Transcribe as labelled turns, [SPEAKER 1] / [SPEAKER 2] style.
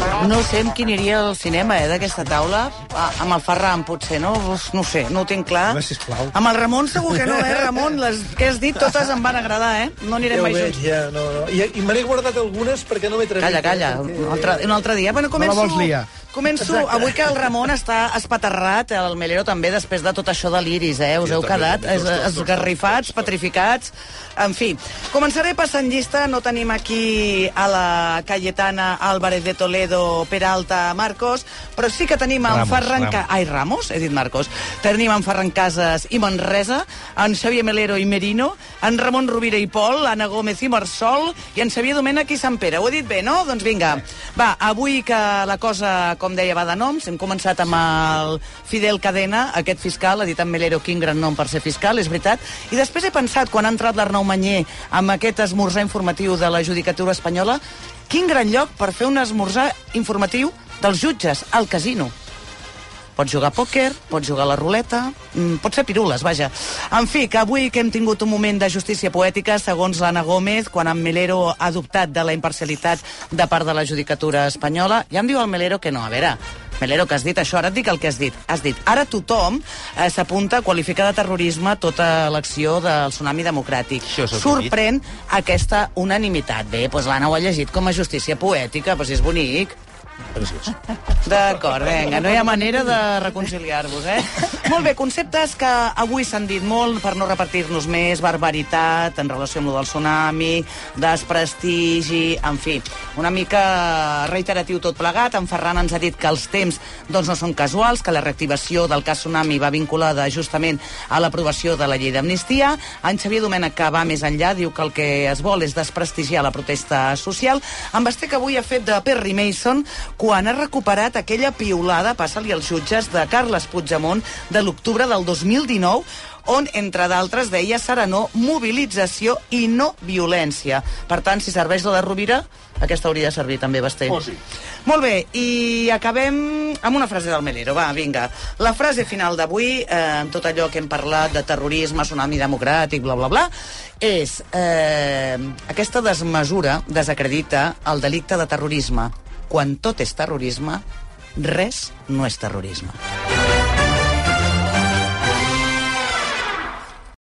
[SPEAKER 1] Bye. No sé amb qui aniria al cinema, eh, d'aquesta taula. Ah, amb el Ferran, potser, no? Uf, No ho sé, no ho tinc clar.
[SPEAKER 2] Home, sisplau.
[SPEAKER 1] Amb el Ramon segur que no, eh, Ramon? Les que has dit totes em van agradar, eh? No anirem mai
[SPEAKER 2] veig,
[SPEAKER 1] junts.
[SPEAKER 2] ja, no, no. I, i me n'he guardat algunes perquè no m'he atrevit.
[SPEAKER 1] Calla, calla,
[SPEAKER 2] eh,
[SPEAKER 1] un altre, un altre dia. Bueno, començo,
[SPEAKER 3] vols liar.
[SPEAKER 1] començo avui que el Ramon està espaterrat, el Melero també, després de tot això de l'iris, eh? Us heu quedat
[SPEAKER 4] tots.
[SPEAKER 1] esgarrifats, petrificats... En fi, començaré passant llista. No tenim aquí a la Cayetana Álvarez de Toledo, Peralta, Marcos, però sí que tenim en
[SPEAKER 3] Ramos,
[SPEAKER 1] Ferran...
[SPEAKER 3] Ramos.
[SPEAKER 1] Ai, Ramos? He dit Marcos. Tenim en Ferran Casas i Manresa, en Xavier Melero i Merino, en Ramon Rovira i Pol, Anna Gómez i Marsol, i en Xavier Domènech i Sant Pere. Ho he dit bé, no? Doncs vinga. Va, avui que la cosa, com deia, va de noms, hem començat amb el Fidel Cadena, aquest fiscal, ha dit en Melero quin gran nom per ser fiscal, és veritat, i després he pensat, quan ha entrat l'Arnau Manyer amb aquest esmorzar informatiu de la Judicatura Espanyola, quin gran lloc per fer un esmorzar informatiu dels jutges, al casino. Pots jugar a pòquer, pots jugar a la ruleta, mm, pots fer pirules, vaja. En fi, que avui que hem tingut un moment de justícia poètica, segons l'Anna Gómez, quan en Melero ha dubtat de la imparcialitat de part de la judicatura espanyola, ja em diu el Melero que no. A veure, Melero, que has dit això, ara et dic el que has dit. Has dit, ara tothom eh, s'apunta a qualificar de terrorisme tota l'acció del tsunami democràtic. Sorprèn aquesta unanimitat. Bé, doncs l'Anna ho ha llegit com a justícia poètica, però si és bonic. D'acord, vinga, no hi ha manera de reconciliar-vos, eh? Molt bé, conceptes que avui s'han dit molt per no repetir-nos més, barbaritat en relació amb lo del tsunami, desprestigi, en fi, una mica reiteratiu tot plegat. En Ferran ens ha dit que els temps doncs, no són casuals, que la reactivació del cas tsunami va vinculada justament a l'aprovació de la llei d'amnistia. En Xavier Domènech, que va més enllà, diu que el que es vol és desprestigiar la protesta social. En Basté, que avui ha fet de Perry Mason quan ha recuperat aquella piulada, passa-li als jutges, de Carles Puigdemont de l'octubre del 2019, on, entre d'altres, deia serenor, mobilització i no violència. Per tant, si serveix la de Rovira, aquesta hauria de servir també, Basté.
[SPEAKER 4] Oh, sí.
[SPEAKER 1] Molt bé, i acabem amb una frase del Melero. Va, vinga. La frase final d'avui, eh, amb tot allò que hem parlat de terrorisme, tsunami democràtic, bla, bla, bla, és eh, aquesta desmesura desacredita el delicte de terrorisme. Quan tot és terrorisme, res no és terrorisme.